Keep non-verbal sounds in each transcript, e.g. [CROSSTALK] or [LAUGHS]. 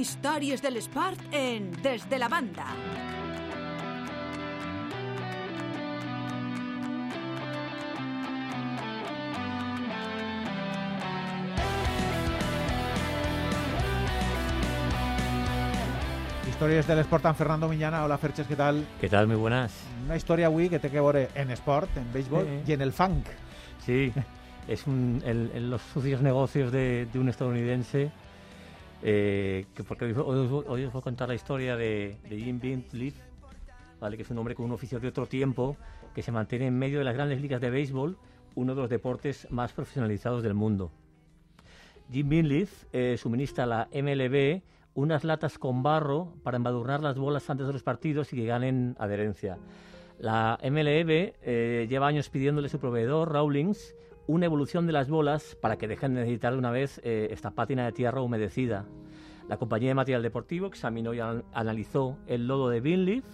Històries de l'esport en Des de la banda. Històries de l'esport amb Fernando Miñana. Hola, Ferches, què tal? ¿Qué tal? Muy buenas. Una història avui que té que veure en esport, en béisbol Eh. i en el funk. Sí, [LAUGHS] es un, el- el- los sucios negocios de, de un estadounidense. Eh, que porque hoy, hoy os voy- a contar la historia de, de Jim Leaf, ¿vale? que es un hombre con un oficio de otro tiempo que se mantiene en medio de las grandes ligas de béisbol, uno de los deportes más profesionalizados del mundo. Jim Leaf eh, suministra a la MLB unas latas con barro para embadurnar las bolas antes de los partidos y que ganen adherencia. La MLB eh, lleva años pidiéndole a su proveedor, Rawlings, una evolución de las bolas para que dejen de necesitar de una vez eh, esta pátina de tierra humedecida. La compañía de material deportivo examinó y an- analizó el lodo de Binleaf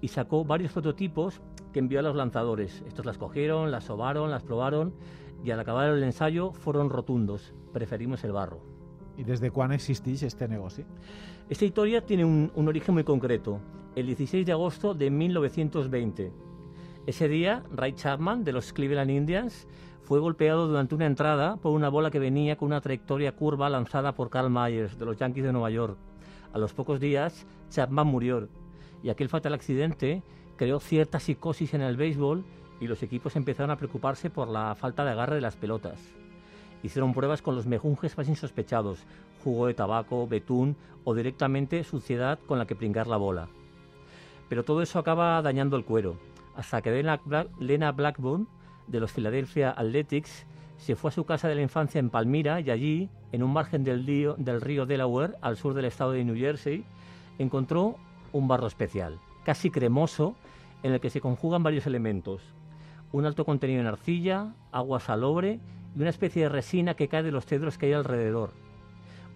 y sacó varios prototipos que envió a los lanzadores. Estos las cogieron, las sobaron, las probaron y al acabar el ensayo fueron rotundos. Preferimos el barro. I des de quan existeix este negoci? Esta historia tiene un, un origen muy concreto, el 16 de agosto de 1920. Ese día, Ray Chapman, de los Cleveland Indians, fue golpeado durante una entrada por una bola que venía con una trayectoria curva lanzada por Carl Myers, de los Yankees de Nueva York. A los pocos días, Chapman murió, y aquel fatal accidente creó cierta psicosis en el béisbol y los equipos empezaron a preocuparse por la falta de agarre de las pelotas. Hicieron pruebas con los mejunjes más insospechados, jugo de tabaco, betún o directamente suciedad con la que pringar la bola. Pero todo eso acaba dañando el cuero, hasta que Lena, Bla- Lena Blackburn, de los Philadelphia Athletics, se fue a su casa de la infancia en Palmira y allí, en un margen del río, del río Delaware, al sur del estado de New Jersey, encontró un barro especial, casi cremoso, en el que se conjugan varios elementos. Un alto contenido en arcilla, agua salobre y una especie de resina que cae de los cedros que hay alrededor.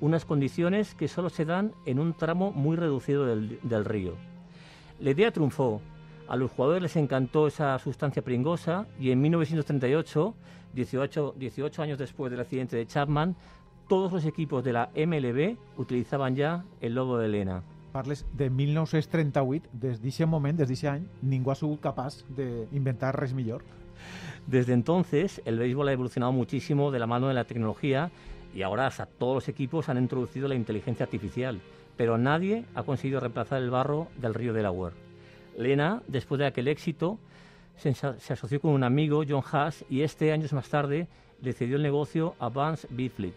Unas condiciones que solo se dan en un tramo muy reducido del, del río. La idea triunfó. A los jugadores les encantó esa sustancia pringosa y en 1938, 18, 18 años después del accidente de Chapman, todos los equipos de la MLB utilizaban ya el logo de Lena. Parles de 1938, des d'aquest moment, des d'aquest any, ningú ha sigut capaç d'inventar res millor. Desde entonces, el béisbol ha evolucionado muchísimo de la mano de la tecnología y ahora hasta todos los equipos han introducido la inteligencia artificial, pero nadie ha conseguido reemplazar el barro del río Delaware. Lena, después de aquel éxito, se, asoció con un amigo, John Haas, y este, años más tarde, le cedió el negocio a Vance Beefleet.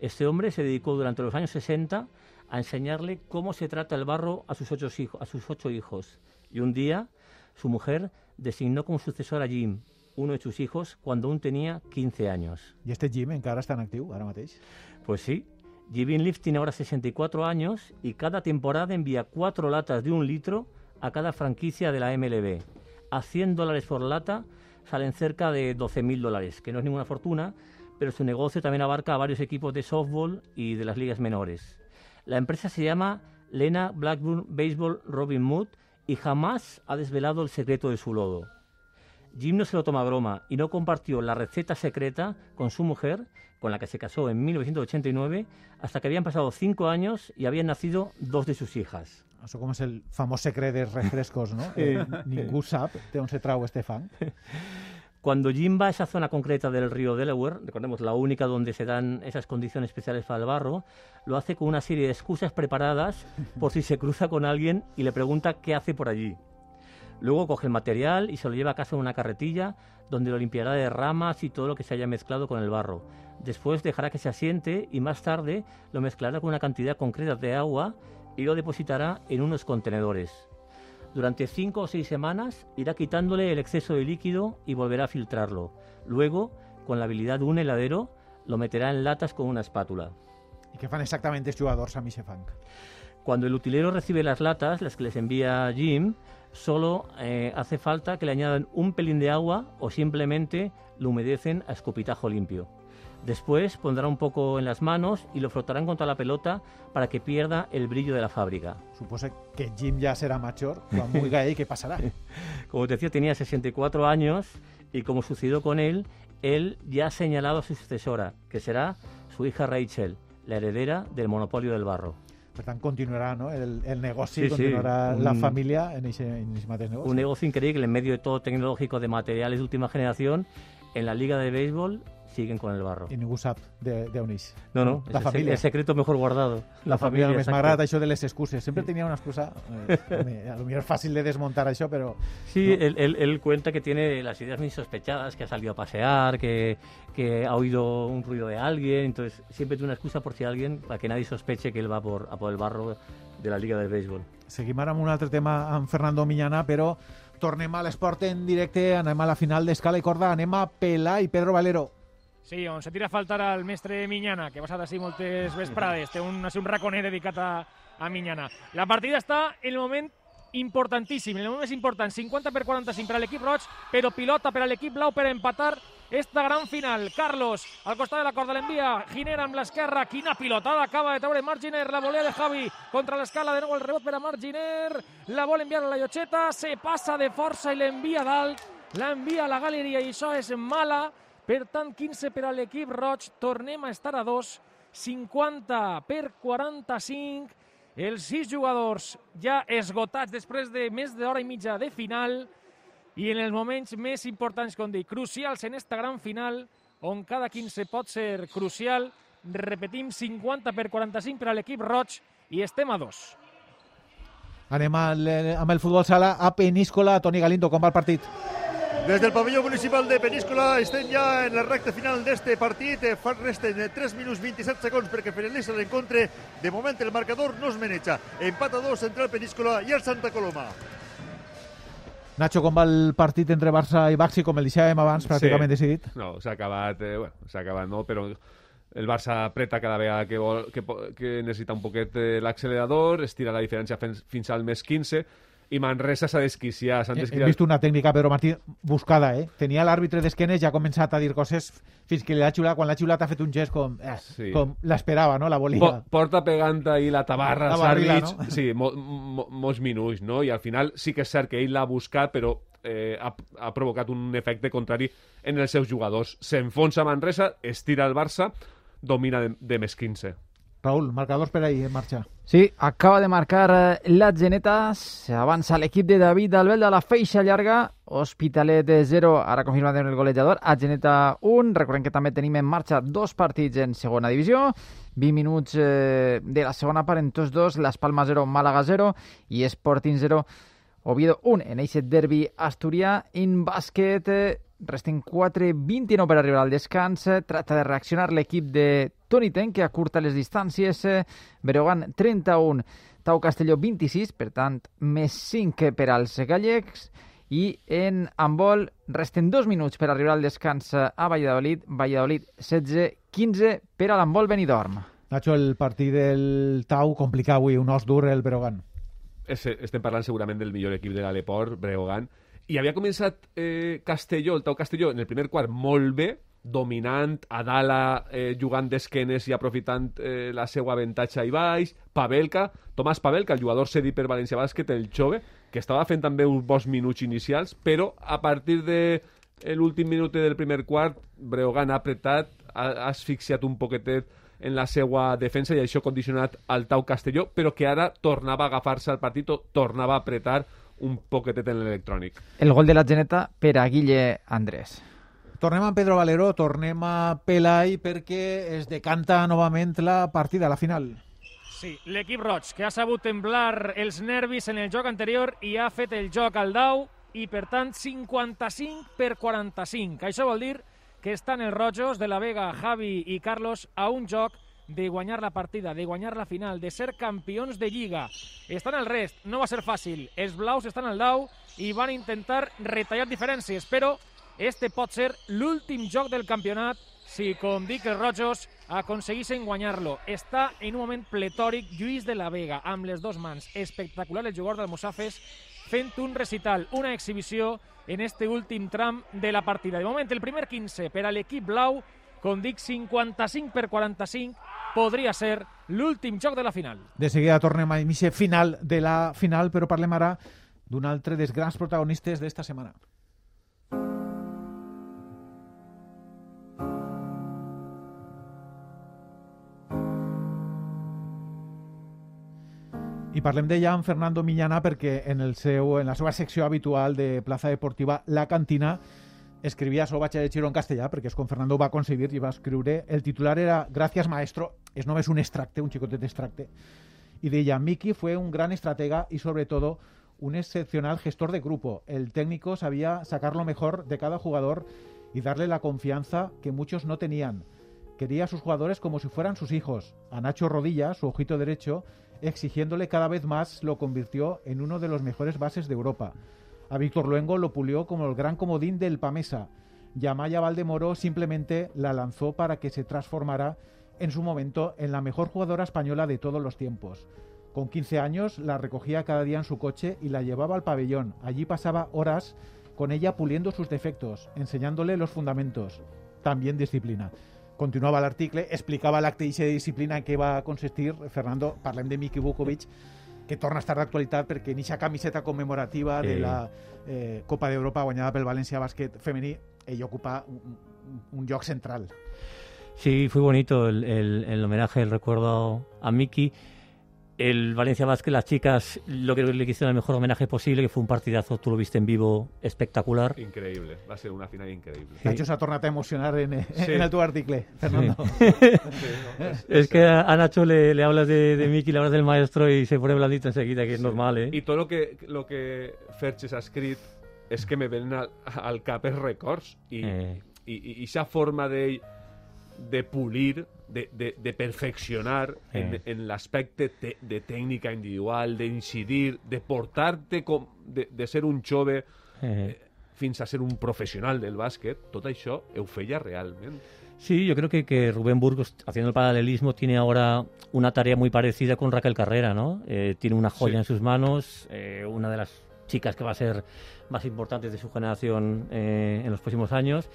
Este hombre se dedicó durante los años 60 a enseñarle cómo se trata el barro a sus ocho, hijos, a sus ocho hijos. Y un día, su mujer designó como sucesor a Jim, uno de sus hijos, cuando aún tenía 15 años. I este gym encara està en actiu, ara mateix. Pues sí, Jim Leaf tiene ahora 64 años y cada temporada envía cuatro latas de un litro a cada franquicia de la MLB. A 100 dólares por lata salen cerca de 12.000 dólares, que no es ninguna fortuna, pero su negocio también abarca varios equipos de softball y de las ligas menores. La empresa se llama Lena Blackburn Baseball Robin Mood y jamás ha desvelado el secreto de su lodo. Jim no se lo toma a broma y no compartió la receta secreta con su mujer, con la que se casó en 1989, hasta que habían pasado cinco años y habían nacido dos de sus hijas. Això com és el famós secret dels refrescos, no? Eh, ningú sap d'on se trau este fang. Cuando Jim va a esa zona concreta del río Delaware, recordemos la única donde se dan esas condiciones especiales para el barro, lo hace con una serie de excusas preparadas por si se cruza con alguien y le pregunta qué hace por allí. Luego coge el material y se lo lleva a casa en una carretilla donde lo limpiará de ramas y todo lo que se haya mezclado con el barro. Después dejará que se asiente y más tarde lo mezclará con una cantidad concreta de agua y lo depositará en unos contenedores. Durante cinco o seis semanas irá quitándole el exceso de líquido y volverá a filtrarlo. Luego, con la habilidad de un heladero, lo meterá en latas con una espátula. I què fan exactament els jugadors amb aquest fang? Cuando el utilero recibe las latas, las que les envía Jim, solo eh, hace falta que le añadan un pelín de agua o simplemente lo humedecen a escupitajo limpio. Después pondrá un poco en las manos y lo frotarán contra la pelota para que pierda el brillo de la fábrica. Suposa que Jim ja serà major, quan [LAUGHS] vulga ell, què passarà? Como te decía, tenía 64 años y como sucedió con él, él ya ha señalado a su sucesora, que será su hija Rachel, la heredera del monopolio del barro. Per tant, continuarà no? el, el negoci, Sí, sí, la un- família en aquest mateix negoci. Un negocio increíble en medio de todo tecnológico de materiales de última generación. En la liga de béisbol siguen con el barro. I ningú sap de- d'on és. No, no, La el, família. el secreto mejor guardado. La família només exacto. m'ha agradat això de les excuses. Sempre tenia una excusa, eh, a lo millor fàcil de desmuntar això, però Sí, ¿no? él, él- él cuenta que tiene las ideas muy sospechadas, que ha salido a pasear, que, que ha oído un ruido de alguien, entonces siempre tiene una excusa por si alguien, para que nadie sospeche que él va por, a por el barro de la Liga del Béisbol. seguim ara amb un altre tema amb Fernando Miñana, però tornem a l'esport en directe, anem a la final d'escala i corda, anem a Pelà i Pedro Valero. Sí, on se tira a faltar al mestre Minyana, que ha passat així moltes vesprades. Té un, un raconer dedicat a, a Minyana. La partida està en el moment importantíssim, el moment més important, 50 per 45 per a l'equip roig, però pilota per a l'equip blau per empatar esta gran final. Carlos, al costat de la corda l'envia, Giner amb l'esquerra, quina pilotada acaba de treure Marginer, la volea de Javi contra l'escala, de nou. El rebot per a Marginer, la vol enviar a la llotxeta, se passa de força i l'envia dalt, l'envia a la galeria i això és mala, per tant, 15 per a l'equip roig, tornem a estar a 2, 50 per 45, els sis jugadors ja esgotats després de més d'hora i mitja de final i en els moments més importants, com dic, crucials en esta gran final, on cada 15 pot ser crucial, repetim, 50 per 45 per a l'equip roig i estem a 2. Anem al, amb el futbol sala a Peníscola. Toni Galindo, com va el partit? Desde el pabellón municipal de Peníscola estem ja en la recta final d'este partit. Eh, Fa resten eh, 3 minuts 27 segons perquè finalitza l'encontre. De moment el marcador no es maneja. Empat a 2 entre el Peníscola i el Santa Coloma. Nacho, com va el partit entre Barça i Baxi, com el deixàvem abans, pràcticament decidit? No, s'ha acabat, eh, bueno, s'ha acabat no, però el Barça apreta cada vegada que, vol, que, que necessita un poquet eh, l'accelerador, estira la diferència fins, fins al més 15 i Manresa s'ha desquiciat. s'han He, he desquiciat. vist una tècnica, Pedro Martí, buscada, eh? Tenia l'àrbitre d'esquenes i ha començat a dir coses fins que l'ha xiulat. Quan l'ha xiulat ha fet un gest com, eh, Sí. com l'esperava, no? La volia. Po porta pegant ahir la tabarra La barrila, no? sí, mo mo molts minuts, no? I al final sí que és cert que ell l'ha buscat, però eh, ha, ha provocat un efecte contrari en els seus jugadors. S'enfonsa Manresa, estira el Barça, domina de, de més 15. Raúl, marcadors per ahir en marxa. Sí, acaba de marcar eh, la Geneta, s'avança l'equip de David Albel de la feixa llarga, Hospitalet de 0, ara confirmat en el golejador, a Geneta 1, recordem que també tenim en marxa dos partits en segona divisió, 20 minuts eh, de la segona part en tots dos, Las Palmas 0, Màlaga 0 i Sporting 0, Oviedo 1 en aquest derbi asturià. En bàsquet, eh, resten 4-29 per arribar al descans. Eh, Tracta de reaccionar l'equip de Toni Ten, que acurta les distàncies. Eh, Breogán 31, Tau Castelló 26, per tant, més 5 per als gallecs. I en handbol resten dos minuts per arribar al descans a Valladolid. Valladolid 16-15 per a l'handbol Benidorm. Nacho, el partit del Tau complicat avui, un os dur el. Es, estem parlant segurament del millor equip de l'Aleport, Breogán, i havia començat eh, Castelló, el Tau Castelló, en el primer quart molt bé, dominant, a Dala eh, jugant d'esquenes i aprofitant eh, la seva avantatge i baix, Pavelka, Tomàs Pavelka, el jugador cedit per València Bàsquet, el jove, que estava fent també uns bons minuts inicials, però a partir de eh, l'últim minut del primer quart, Breogán ha apretat, ha, asfixiat un poquetet en la seva defensa i això ha condicionat al Tau Castelló, però que ara tornava a agafar-se al partit, tornava a apretar un poquetet en l'electrònic. El gol de la Geneta per a Guille Andrés. Tornem amb Pedro Valero, tornem a Pelai perquè es decanta novament la partida, la final. Sí, l'equip roig, que ha sabut temblar els nervis en el joc anterior i ha fet el joc al dau i, per tant, 55 per 45. Això vol dir que estan els rojos de la Vega, Javi i Carlos a un joc de guanyar la partida, de guanyar la final, de ser campions de Lliga. Estan al rest, no va ser fàcil. Els blaus estan al dau i van intentar retallar diferències, però este pot ser l'últim joc del campionat si, com dic, els rojos aconseguissin guanyar-lo. Està en un moment pletòric Lluís de la Vega, amb les dues mans. Espectacular el jugador del Musafes, fent un recital, una exhibició en este últim tram de la partida. De moment, el primer 15 per a l'equip blau, com dic, 55 per 45, podria ser l'últim joc de la final. De seguida tornem a aquesta final de la final, però parlem ara d'un altre dels grans protagonistes d'esta setmana. I parlem de Jan Fernando Miñana perquè en, el seu, en la seva secció habitual de Plaza Deportiva La Cantina escrivia, vaig a llegir en castellà perquè és com Fernando va concebir i va escriure, el titular era Gracias maestro, és només un extracte, un xicotet extracte, y deia, Miki fue un gran estratega y sobre todo un excepcional gestor de grupo. El técnico sabía sacar lo mejor de cada jugador y darle la confianza que muchos no tenían. Quería a sus jugadores como si fueran sus hijos. A Nacho Rodilla, su ojito derecho, exigiéndole cada vez más, lo convirtió en uno de los mejores bases de Europa. A Víctor Luengo lo pulió como el gran comodín del Pamesa. Y a Maya Valdemoro simplemente la lanzó para que se transformara en su momento en la mejor jugadora española de todos los tiempos. Con 15 años la recogía cada día en su coche y la llevaba al pabellón. Allí pasaba horas con ella puliendo sus defectos, enseñándole los fundamentos. También disciplina. Continuava l'article, explicava l'acte de disciplina en què va consistir. Fernando, parlem de Miki Vukovic, que torna a estar d'actualitat perquè en aquesta camiseta commemorativa Sí. de la eh, Copa d'Europa guanyada pel València Bàsquet femení, ell ocupa un, un, un lloc central. Sí, fue bonito el, el- el homenaje, el recuerdo a Miki. El Valencia Basket, las chicas, lo que le quisieron el mejor homenaje posible, que fue un partidazo, tú lo viste en vivo, espectacular. Increïble. Va ser una final increïble. Nacho s'ha tornat a emocionar en, Sí. en el teu article, Fernando. [LAUGHS] [LAUGHS] Es que a a Nacho le, le hablas de, de Miki, le hablas del maestro y se pone blandito enseguida, que es normal, ¿eh? I tot el que, lo que Ferches ha escrit és que me venen al, al cap els records i, Eh. i, i, i esa forma d'ell de pulir, de, de, de perfeccionar en, Eh. en l'aspecte te, de tècnica individual, d'incidir, de portar-te com de, de ser un jove Eh, fins a ser un professional del bàsquet, tot això ho feia realment. Sí, yo creo que, que Rubén Burgos, haciendo el paralelismo, tiene ahora una tarea muy parecida con Raquel Carrera, ¿no? Eh, tiene una joya Sí. en sus manos, eh, una de las chicas que va a ser más importantes de su generación eh, en los próximos años.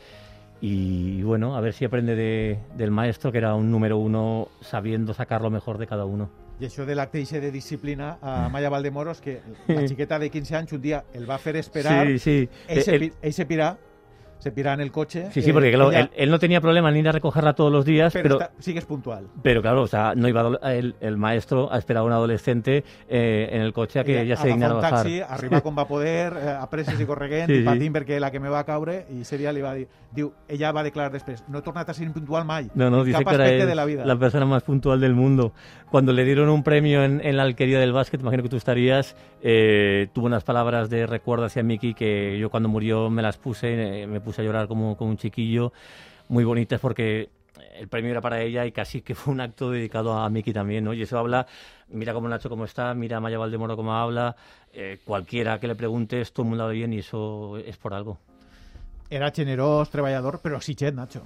Y bueno, a ver si aprende de- del maestro, que era un número uno, sabiendo sacar lo mejor de cada uno. I això de l'acte eixe de disciplina a Maya Valdemoros, que [LAUGHS] la xiqueta de 15 anys un dia el va fer esperar, Sí, sí. ell se pirà, se pirà en el cotxe. Sí, sí, eh, porque claro, ella- él, él no tenía problema en ir a recogerla todos los días, pero, pero, está- sigues puntual. pero claro, o sea, no iba a el, el maestro a esperar a un adolescente eh, en el coche a que ella se dignara bajar. taxi, arriba [LAUGHS] com va poder, eh, a i correguent, Sí, i perquè la que me va caure, i ese dia li va dir, diu, ella va declarar després, no he tornat a ser impuntual mai, No, no, en dice cap que era aspecte él de la vida. la persona más puntual del mundo. Cuando le dieron un premio en, en la alquería del básquet, imagino que tú estarías, eh, tuvo unas palabras de recuerdo hacia Miki que yo cuando murió me las puse, eh, me puse a llorar como, como un chiquillo, muy bonitas porque el premio era para ella y casi que [LAUGHS] fue un acto dedicado a Miki también, ¿no? Y eso habla, mira cómo Nacho cómo está, mira a Maya Valdemoro cómo habla, eh, cualquiera que le preguntes, todo el mundo habla bien y eso es por algo. Era generós, treballador, però exigent, Nacho.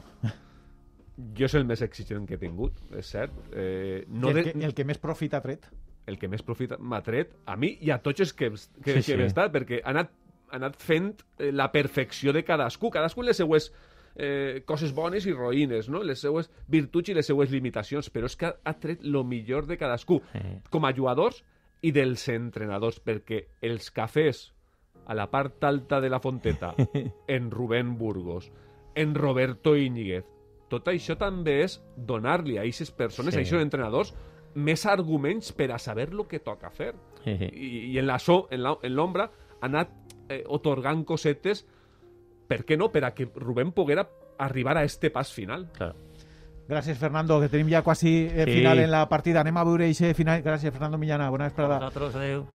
Jo és el més exigent que he tingut, és cert. Eh, no el, de, que, el que més profit ha tret. el que més profit m'ha tret a mi i a tots els que, que, Sí, que sí. hem estat, perquè ha anat, anat fent eh, la perfecció de cadascú, cadascú les seues eh, coses bones i roïnes, no? les seues virtuts i les seues limitacions, però és que ha, tret lo millor de cadascú, Eh, com a jugadors i dels entrenadors, perquè els cafès a la part alta de la fonteta, [LAUGHS] en Rubén Burgos, en Roberto Íñiguez, tot això també és donar-li a aquestes persones, Sí. a aquests entrenadors, més arguments per a saber el que toca fer. jeje. I, i en la so, en l'ombra, ha anat eh, otorgant cosetes, per què no?, per a que Rubén poguera arribar a este pas final. claro. Gràcies, Fernando, que tenim ja quasi eh, Sí. final en la partida. Anem a veure eixe final. Gràcies, Fernando Millana. Bona vesprada. Nosotros, adeu.